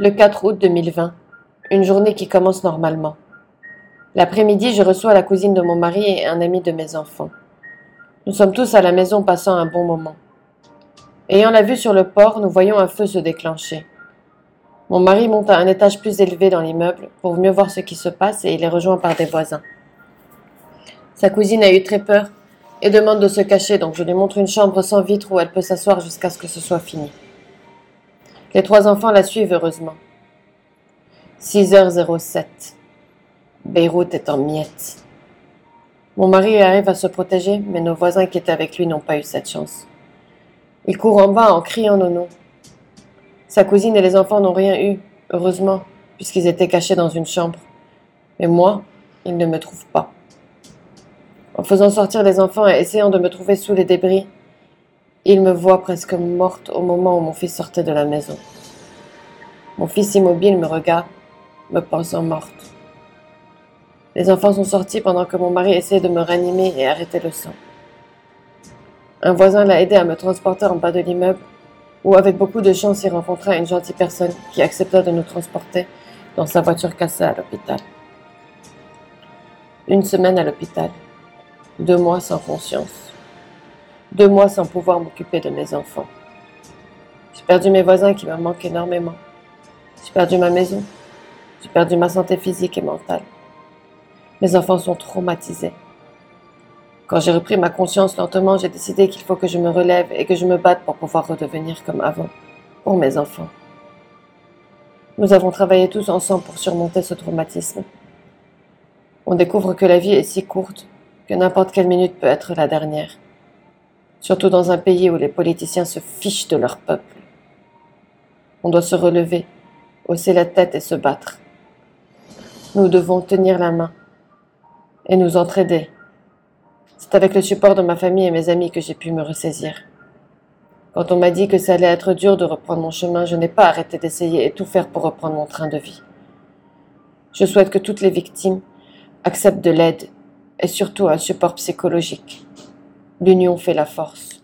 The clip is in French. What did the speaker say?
Le 4 août 2020, une journée qui commence normalement. L'après-midi, je reçois la cousine de mon mari et un ami de mes enfants. Nous sommes tous à la maison passant un bon moment. Ayant la vue sur le port, nous voyons un feu se déclencher. Mon mari monte à un étage plus élevé dans l'immeuble pour mieux voir ce qui se passe et il est rejoint par des voisins. Sa cousine a eu très peur et demande de se cacher, donc je lui montre une chambre sans vitre où elle peut s'asseoir jusqu'à ce que ce soit fini. Les trois enfants la suivent heureusement. 6h07. Beyrouth est en miettes. Mon mari arrive à se protéger, mais nos voisins qui étaient avec lui n'ont pas eu cette chance. Il court en bas en criant nos noms. Sa cousine et les enfants n'ont rien eu, heureusement, puisqu'ils étaient cachés dans une chambre. Mais moi, ils ne me trouvent pas. En faisant sortir les enfants et essayant de me trouver sous les débris, il me voit presque morte au moment où mon fils sortait de la maison. Mon fils immobile me regarde, me pensant morte. Les enfants sont sortis pendant que mon mari essayait de me ranimer et arrêter le sang. Un voisin l'a aidé à me transporter en bas de l'immeuble, où avec beaucoup de chance il rencontra une gentille personne qui accepta de nous transporter dans sa voiture cassée à l'hôpital. Une semaine à l'hôpital, deux mois sans conscience. Deux mois sans pouvoir m'occuper de mes enfants. J'ai perdu mes voisins qui me manquent énormément. J'ai perdu ma maison. J'ai perdu ma santé physique et mentale. Mes enfants sont traumatisés. Quand j'ai repris ma conscience lentement, j'ai décidé qu'il faut que je me relève et que je me batte pour pouvoir redevenir comme avant, pour mes enfants. Nous avons travaillé tous ensemble pour surmonter ce traumatisme. On découvre que la vie est si courte que n'importe quelle minute peut être la dernière surtout dans un pays où les politiciens se fichent de leur peuple. On doit se relever, hausser la tête et se battre. Nous devons tenir la main et nous entraider. C'est avec le support de ma famille et mes amis que j'ai pu me ressaisir. Quand on m'a dit que ça allait être dur de reprendre mon chemin, je n'ai pas arrêté d'essayer et tout faire pour reprendre mon train de vie. Je souhaite que toutes les victimes acceptent de l'aide et surtout un support psychologique. L'union fait la force.